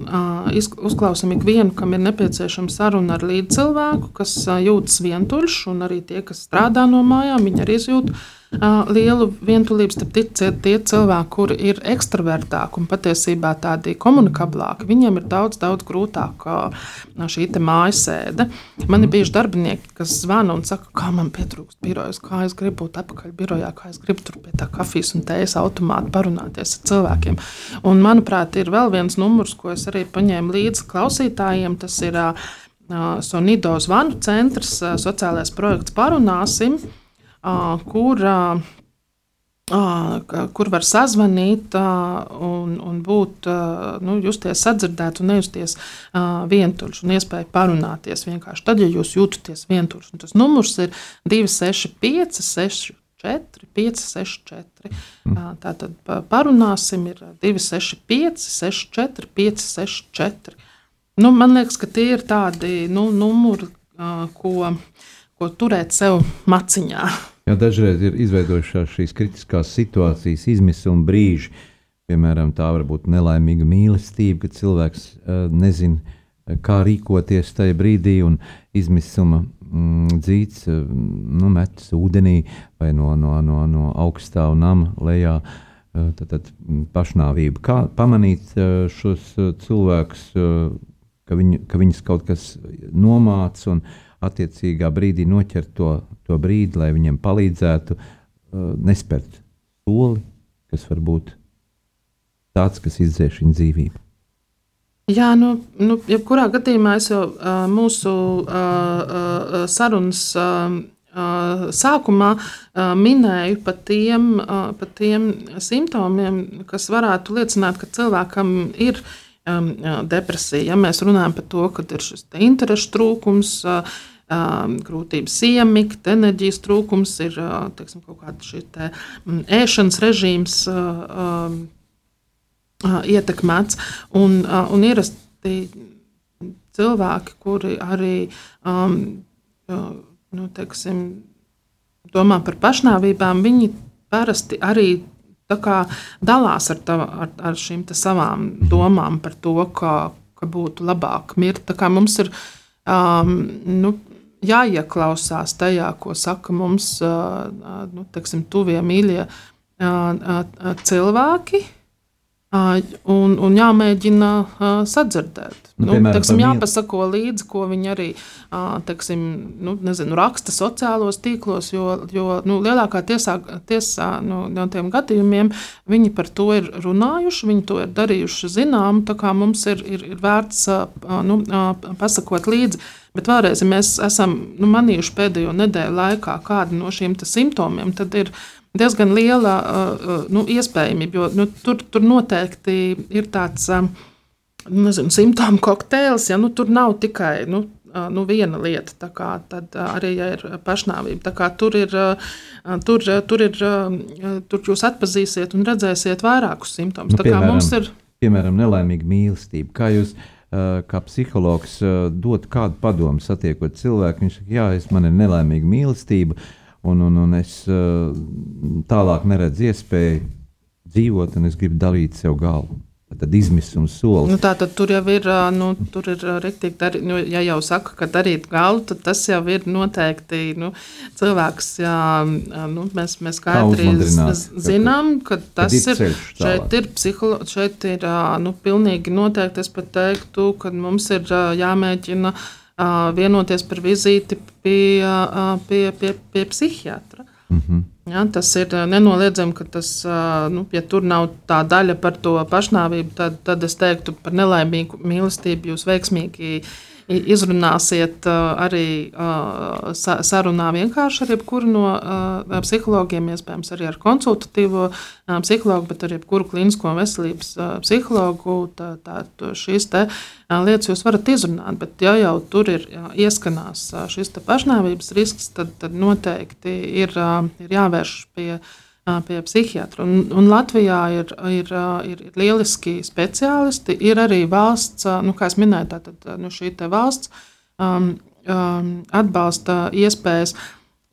uzklausām ikvienu, kam ir nepieciešama saruna ar līdzcilvēku, kas jūtas vientuļš, un arī tie, kas strādā no mājām, viņi arī izjūt lielu vientulību starp tie cilvēki, kuri ir ekstravertāki un patiesībā tādi komunikablāki. Viņiem ir daudz, daudz grūtāk šī mājasēde. Man ir bijuši darbinieki, kas zvana un saka, kā man pietrūkst birojas, kā es gribu būt atpakaļ birojā, kā es gribu tur pie tā kafijas un tējas automāta parunāties ar cilvēkiem. Un, manuprāt, ir vēl viens numurs, ko es arī paņēmu līdzi klausītājiem. Tas ir Sonido zvanu centrs, sociālais projekts Parunāsim kur, kur var sazvanīt un, un būt, nu, justies sadzirdēt un nejusties vientuļš un iespēja parunāties vienkārši tad, ja jūs jūtaties vientuļš. Un tas numurs ir 265, 64, 564. Tātad parunāsim, ir 265, 64, 564. Nu, man liekas, ka tie ir tādi nu, numuri, ko, ko turēt sev maciņā. Jā, dažreiz ir izveidojušās šīs kritiskās situācijas, izmisuma brīži. Piemēram, tā var būt nelaimīga mīlestība, kad cilvēks uh, nezina, kā rīkoties tajā brīdī, un izmisuma mm, dzīts uh, nu, metas ūdenī vai no, no, no, no augstā nama lejā. Uh, tad, tad pašnāvība. Kā pamanīt uh, šos uh, cilvēkus, ka, viņu, ka viņus kaut kas nomāca un attiecīgā brīdī noķert to, to brīdi, lai viņiem palīdzētu uh, nespērt soli, kas var būt tāds, kas izdzēš viņa dzīvību. Jā, nu, nu jebkurā gadījumā es jau uh, mūsu uh, uh, sarunas uh, uh, sākumā uh, minēju par tiem, uh, par tiem simptomiem, kas varētu liecināt, ka cilvēkam ir um, depresija. Ja mēs runājam par to, ka ir šis interešu trūkums, uh, um, grūtības iemigt, enerģijas trūkums, ir uh, teiksim, kaut kāda šī te, um, ēšanas režīms. Uh, um, ietekmēts. Un, un ierasti cilvēki, kuri arī um, nu, teiksim, domā par pašnāvībām, viņi parasti arī kā, dalās ar, tava, ar, ar šīm savām domām par to, ka, ka būtu labāk mirt. Mums ir um, nu, jāieklausās tajā, ko saka mums nu, teiksim, tuvie mīļie cilvēki Un, un jāmēģina uh, sadzirdēt. Nu, nu, piemēram, teiksim, jāpasako līdzi, ko viņi arī uh, teiksim, nu, nezinu, raksta sociālos tīklos, jo, jo nu, lielākā tiesā, tiesā nu, no tiem gadījumiem viņi par to ir runājuši, viņi to ir darījuši zinām, tā kā mums ir, ir, ir vērts uh, nu, uh, pasakot līdzi. Bet vēlreiz, ja mēs esam nu, manījuši pēdējo nedēļu laikā kādu no šiem simptomiem, tad ir ielikās diezgan liela uh, nu, iespējamība, jo nu, tur, tur noteikti ir tāds uh, nezinu, simptomu kokteils, ja nu, tur nav tikai. Nu, Nu, viena lieta, kā, tad arī ja ir pašnāvība. Tur ir, tur, tur ir, tur jūs atpazīsiet un redzēsiet vairākus simptomus. Nu, piemēram, ir... piemēram, nelaimīga mīlestība. Kā jūs kā psihologs dot kādu padomu satiekot cilvēku? Viņš saka, jā, es man ir nelaimīga mīlestība, un, un, un es uh, tālāk neredzu iespēju dzīvot, un es gribu dalīt sev galvu. Tad izmisums solis. Nu, tā tad tur jau ir, nu, tur ir rīktīgi, darīt, nu, ja jau saka, ka darīt galu, tad tas jau ir noteikti nu, cilvēks, jā, nu, mēs, mēs skaidri zinām, ka tas ir, ir šeit ir psiholo, šeit ir, nu, pilnīgi noteikti, es pat teiktu, ka mums ir jāmēģina uh, vienoties par vizīti pie, pie, pie, pie psihiatra. Mm -hmm. ja, tas ir nenoliedzami, ka tas, nu, ja tur nav tā daļa par to pašnāvību, tad, tad es teiktu, par nelaimīgu mīlestību jūs veiksmīgi izrunāsiet arī sarunā vienkārši ar jebkuru no psihologiem, iespējams, arī ar konsultatīvo psihologu, bet arī jebkuru klinisko veselības psihologu. Tā, tā, šīs lietas jūs varat izrunāt, bet ja jau tur ir ieskanās šis pašnāvības risks, tad, tad noteikti ir, ir jāvērš pie pie psihiatra. Un, un Latvijā ir, ir, ir, ir lieliski speciālisti. Ir arī valsts, nu, kā jau minēju, tātad, nu, šī valsts um, um, atbalsta iespējas.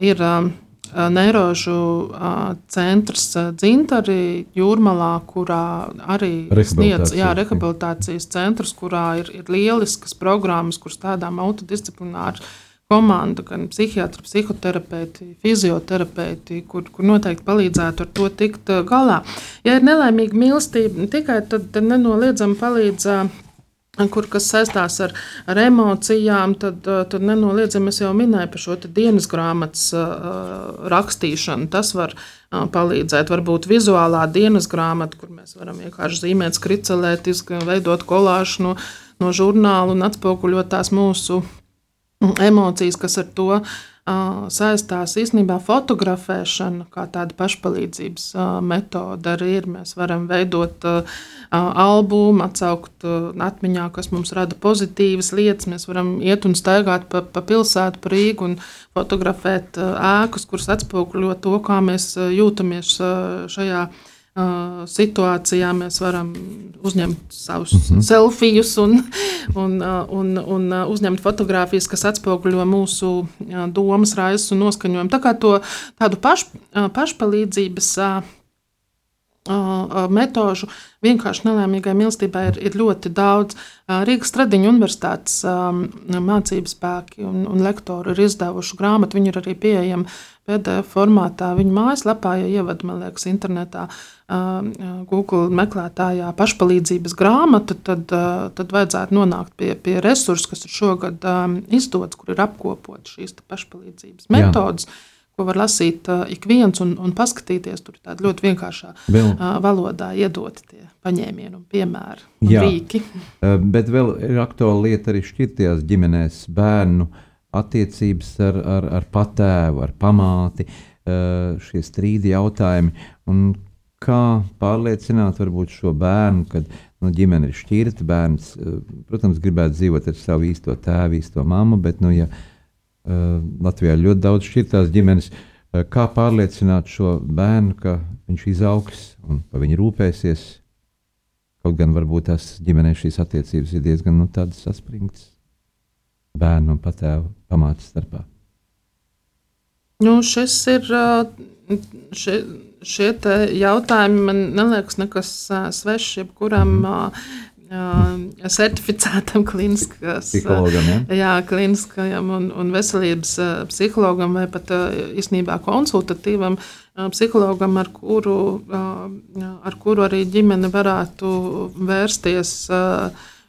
Ir um, Neirožu uh, centrs Dzintari Jūrmalā, kurā arī sniedz jā, rehabilitācijas centrs, kurā ir, ir lieliskas programmas, kuras tādām autodisciplināras komanda, gan psihiatri, psihoterapeiti, fizioterapeiti, kur, kur noteikti palīdzētu ar to tikt uh, galā. Ja ir nelaimīga mīlestība, tikai tad, tad nenoliedzami palīdz. Uh, kur kas saistās ar, ar emocijām, tad, uh, tad nenoliedzami es jau minēju par šo dienas grāmatas uh, rakstīšanu. Tas var uh, palīdzēt. Varbūt vizuālā dienas grāmata, kur mēs varam vienkārši zīmēt, skricelēt, veidot kolāžu no, no žurnāla un atspoguļot tās mūsu emocijas, kas ar to saistās. Īsnībā fotografēšana, kā tāda pašpalīdzības metode, arī ir. Mēs varam veidot albumu, atsaukt atmiņā, kas mums rada pozitīvas lietas. Mēs varam iet un staigāt pa, pa pilsētu, pa Rīgu un fotografēt ēkas, kuras atspoguļo to, kā mēs jūtamies šajā brīdī situācijā mēs varam uzņemt savus uh mhm. -huh. selfijus un, un, un, un uzņemt fotogrāfijas, kas atspoguļo mūsu domas, raizes un noskaņojumu. Tā kā to tādu paš, pašpalīdzības metožu vienkārši nelēmīgai mīlestībai ir, ir ļoti daudz. Rīgas Stradiņa universitātes mācības spēki un, un lektori ir izdevuši grāmatu. Viņi ir arī pieejami PDF formātā. Viņa mājaslapā, ja ievad, man liekas, internetā, Google meklētājā pašpalīdzības grāmatu, tad, tad vajadzētu nonākt pie, pie resursu, kas ir šogad izdots, kur ir apkopot šīs pašpalīdzības metodas. Jā ko var lasīt uh, ik viens un, un paskatīties. Tur ir ļoti vienkāršā vēl. uh, valodā iedoti tie paņēmieni un piemēri un Jā, rīki. Uh, bet vēl ir aktuāla lieta arī šķirtajās ģimenēs bērnu attiecības ar, ar, ar patēvu, ar pamāti, uh, šie strīdi jautājumi. Un kā pārliecināt varbūt šo bērnu, kad nu, ģimene ir šķirta, bērns, uh, protams, gribētu dzīvot ar savu īsto tēvu, īsto mammu, bet, nu, ja, Eh, Latvijā ir ļoti daudz šķirtās ģimenes. Eh, kā pārliecināt šo bērnu, ka viņš izaugs un par viņu rūpēsies? Kaut gan varbūt tās ģimenē šīs attiecības ir diezgan nu, saspringtas bērnu un patēvu pamātes starpā. Nu, šis ir šie, šie jautājumi, man liekas, nekas svešs jebkuram mm -hmm certificētam kliniskās, psihologam, ja? jā, kliniskajam un, un veselības psihologam vai pat īstenībā konsultatīvam psihologam, ar kuru, ar kuru arī ģimene varētu vērsties.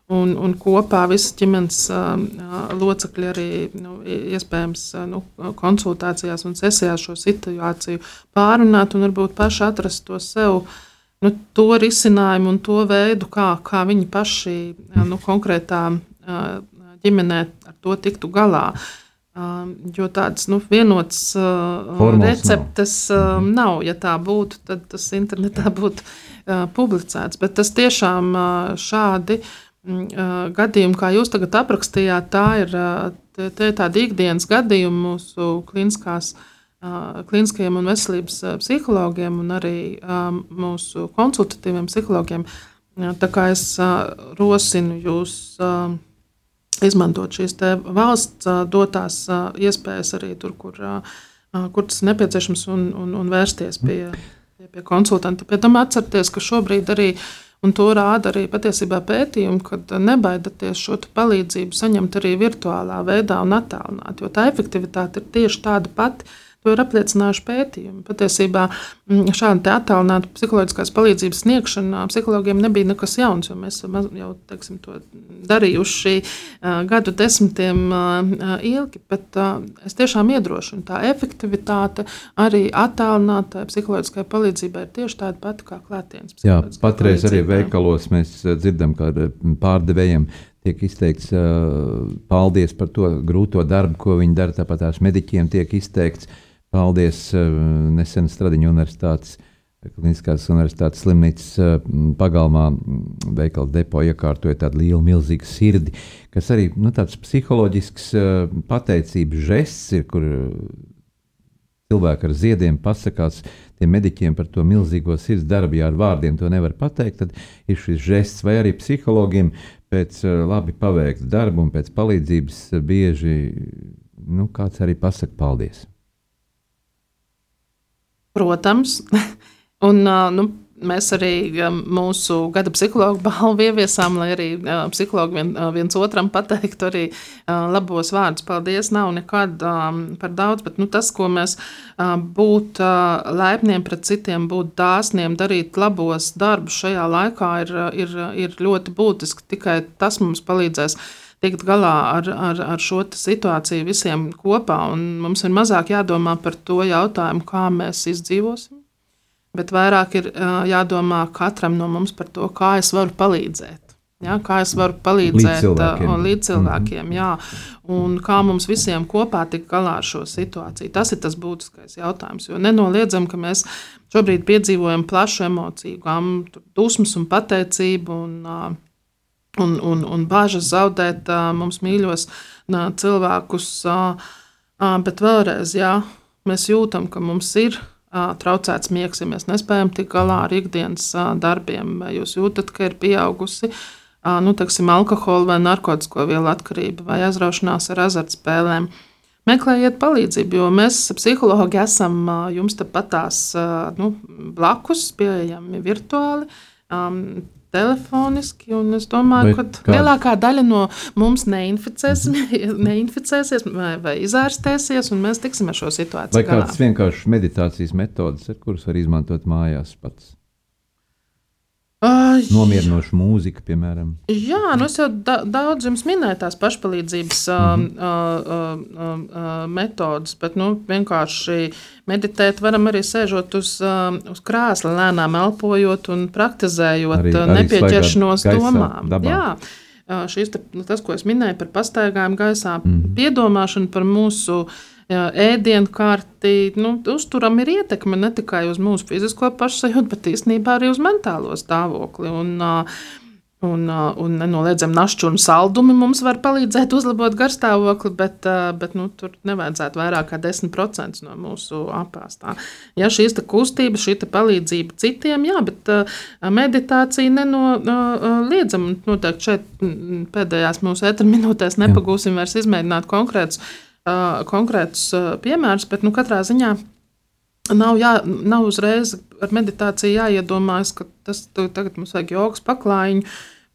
Un, un kopā visas ģimenes locekļi arī nu, iespējams nu, konsultācijās un sesijās šo situāciju pārunāt un varbūt paši atrast to sev uh, nu, to risinājumu un to veidu, kā, kā viņi paši nu, konkrētā ģimenē ar to tiktu galā. Jo tādas nu, vienotas receptes nav. Mhm. nav. Ja tā būtu, tad tas internetā būtu publicēts. Bet tas tiešām šādi gadījumi, kā jūs tagad aprakstījāt, tā ir, tā ir tāda ikdienas gadījuma mūsu kliniskās uh, kliniskajiem un veselības psihologiem un arī mūsu konsultatīviem psihologiem. Tā kā es rosinu jūs izmantot šīs valsts dotās iespējas arī tur, kur, kur tas nepieciešams, un, un, un vērsties pie, pie, konsultanta. Pēc tam atcerieties, ka šobrīd arī. Un to rāda arī patiesībā pētījumi, kad nebaidieties šo palīdzību saņemt arī virtuālā veidā un attēlināt, jo tā efektivitāte ir tieši tāda pati. To ir apliecinājuši pētījumi. Patiesībā mm, šāda attēlināta psiholoģiskās palīdzības sniegšana psihologiem nebija nekas jauns, mēs jau teiksim, to darījuši gadu desmitiem ilgi. Bet es tiešām iedrošinu, tā efektivitāte arī attēlinātai psiholoģiskai palīdzībai ir tieši tāda pati kā klātienes. Jā, patreiz arī veikalos mēs dzirdam, ka pārdevējiem tiek izteikts uh, paldies par to grūto darbu, ko viņi dara. Tāpat tās mediķiem tiek izteikts uh, Paldies eh, nesen Stradiņu universitātes. Kliniskās universitātes slimnīcas eh, pagalmā veikala depo iekārtoja tādu lielu, milzīgu sirdi, kas arī nu, tāds psiholoģisks eh, pateicības žests ir, kur cilvēki ar ziediem pasakās tiem mediķiem par to milzīgo sirds darbu. Ja ar vārdiem to nevar pateikt, tad ir šis žests vai arī psihologiem pēc labi paveikta darba un pēc palīdzības bieži nu, kāds arī pasaka paldies. Protams. Un, nu, mēs arī mūsu gada psihologu balvu ieviesām, lai arī psihologi vien, viens otram pateiktu arī labos vārdus. Paldies, nav nekad par daudz, bet nu, tas, ko mēs būt laipniem pret citiem, būt dāsniem, darīt labos darbus šajā laikā ir, ir, ir ļoti būtiski. Tikai tas mums palīdzēs tikt galā ar, ar, ar šo situāciju visiem kopā. Mums ir mazāk jādomā par to jautājumu, kā mēs izdzīvosim, bet vairāk ir jādomā katram no mums par to, kā es varu palīdzēt. Ja, kā es varu palīdzēt līdz cilvēkiem, līdz cilvēkiem mm -hmm. jā, un kā mums visiem kopā tikt galā ar šo situāciju. Tas ir tas būtiskais jautājums. Jo nenoliedzam, ka mēs šobrīd piedzīvojam plašu emociju, gammu, dusmas un pateicību. Un, uh, un, un, un bažas zaudēt mums mīļos cilvēkus. Bet vēlreiz, jā, mēs jūtam, ka mums ir traucēts miegs, ja mēs nespējam tikt galā ar ikdienas darbiem. Jūs jūtat, ka ir pieaugusi nu, teksim, alkohola vai narkotiku vielu atkarība vai aizraušanās ar azartspēlēm? Meklējiet palīdzību, jo mēs, psihologi, esam jums tepat tās uh, nu, blakus, pieejami virtuāli. Telefoniski. Es domāju, vai ka lielākā daļa no mums neinficēs, neinficēsies vai, vai izārstēsies, un mēs tiksim ar šo situāciju. Vai kādas vienkāršas meditācijas metodas, kuras var izmantot mājās pats? Uh, nomierinoša mūzika, piemēram. Jā, nu es jau da daudz jums minēju tās pašpalīdzības mm -hmm. uh, uh, uh, metodas, bet nu, vienkārši meditēt varam arī sēžot uz, uh, uz krēsla, lēnām elpojot un praktizējot arī, arī nepieķeršanos domām. Dabā. Jā. Šis te, nu, tas, ko es minēju par pastaigām gaisā, mm -hmm. piedomāšanu par mūsu uh, ēdienu kārti, nu, uzturam ir ietekme ne tikai uz mūsu fizisko pašsajūtu, bet īstenībā arī uz mentālo stāvokli. Un, Un, un nenoliedzami našķi un saldumi mums var palīdzēt uzlabot garstāvokli, bet, bet nu, tur nevajadzētu vairāk kā 10% no mūsu apāstā. Ja šīs kustības, šī palīdzība citiem, jā, bet meditācija nenoliedzama. Noteikti šeit pēdējās mūsu etra minūtēs nepagūsim vairs izmēģināt konkrētus uh, konkrētus uh, piemērus, bet nu, katrā ziņā nav, jā, nav uzreiz ar meditāciju jāiedomājas, ka tas tagad mums vajag jogas paklājiņu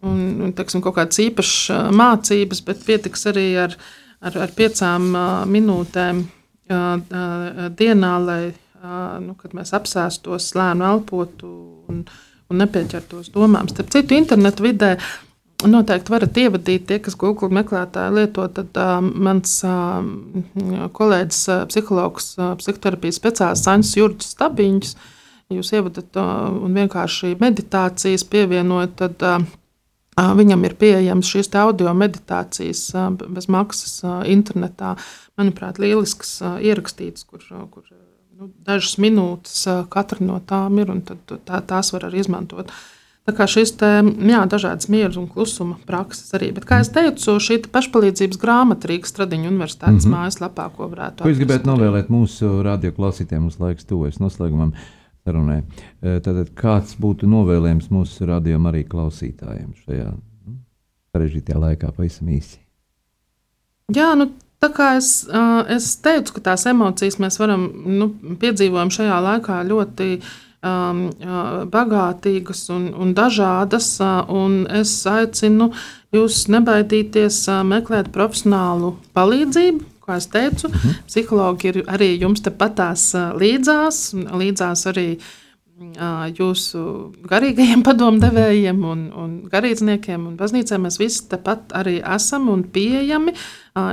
un, un teksim, kaut kādas īpašas mācības, bet pietiks arī ar, ar, ar piecām uh, minūtēm uh, dienā, lai uh, nu, mēs apsēstos, lēnu elpotu un, un nepieķertos domām. Starp citu, internetu vidē uh, Noteikti varat ievadīt tie, kas Google meklētāji lieto. Tad uh, mans uh, kolēģis, uh, psihologs, uh, psihoterapijas speciālists Aņš Jurģis Stabiņš, jūs ievadat uh, un vienkārši meditācijas pievienojat, tad uh, viņam ir pieejams šīs audio meditācijas bez maksas internetā. Manuprāt, lielisks ierakstīts, kur, kur nu, dažas minūtes katra no tām ir, un tad, tā, tās var arī izmantot. Uh, Tā kā šīs dažādas miera un klusuma prakses arī. Bet, kā jau teicu, šī pašpalīdzības grāmata Rīgas Stradiņa universitātes mm -hmm. mājaslapā, ko varētu. Ko jūs gribētu novēlēt mūsu radioklausītājiem uz laiks tuvojas noslēgumam sarunai? Tātad kāds būtu novēlējums mūsu radījuma arī klausītājiem šajā nu, sarežģītajā laikā pavisam īsi? Jā, nu Tā kā es, es teicu, ka tās emocijas mēs varam nu, piedzīvot šajā laikā ļoti uh, um, bagātīgas un, un dažādas. Un es aicinu jūs nebaidīties meklēt profesionālu palīdzību. Kā jau teicu, mm -hmm. psihologi ir arī jums tepatās līdzās, līdzās arī jūsu garīgajiem padomdevējiem un, un garīdzniekiem un baznīcēm. Mēs visi tepat arī esam un pieejami.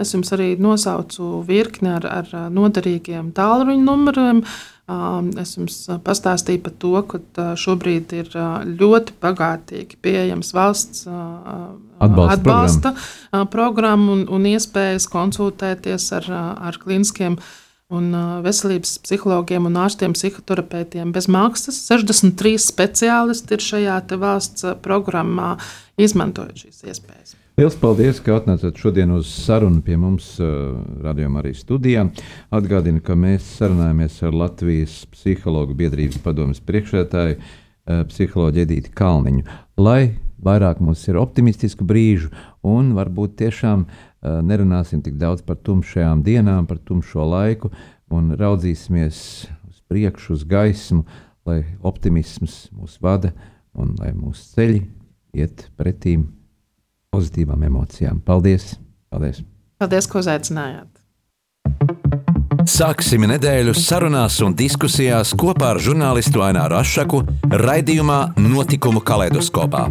Es jums arī nosaucu virkni ar, ar noderīgiem tālruņa numuriem. Es jums pastāstīju par to, ka šobrīd ir ļoti bagātīgi pieejams valsts atbalsta, atbalsta programma, programma un, un iespējas konsultēties ar, ar kliniskiem un veselības psihologiem un ārstiem, psihoterapeitiem bez maksas. 63 speciālisti ir šajā valsts programmā, izmantojot šīs iespējas. Lielas paldies, ka atnācāt šodien uz sarunu pie mums, uh, radījumā arī studijā. Atgādinu, ka mēs sarunājamies ar Latvijas psihologu biedrības padomus priekšētāju, uh, psiholoģu Edīti Kalniņu, lai vairāk mums ir optimistisku brīžu un varbūt tiešām uh, nerunāsim tik daudz par tumšajām dienām, par tumšo laiku un raudzīsimies uz priekšu, uz gaismu, lai optimisms mūs vada un lai mūsu ceļi iet pretīm pozitīvām emocijām. Paldies! Paldies, Paldies ka uzaicinājāt! Sāksim nedēļu sarunās un diskusijās kopā ar žurnālistu Aināru Rošu raidījumā Notikumu kaleidoskopā.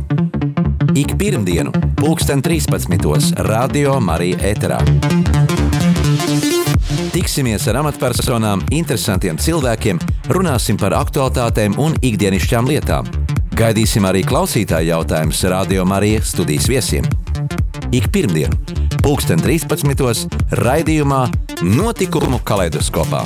Ik pirmdienu, 2013. Radio Marija Eterā. Tiksimies ar amatpersonām, interesantiem cilvēkiem, runāsim par aktuālitātēm un ikdienišķām lietām Gaidīsim arī klausītāju jautājumus Radio Marijas studijas viesiem. Ik pirmdienu, 2013. raidījumā Notikumu kaleidoskopā.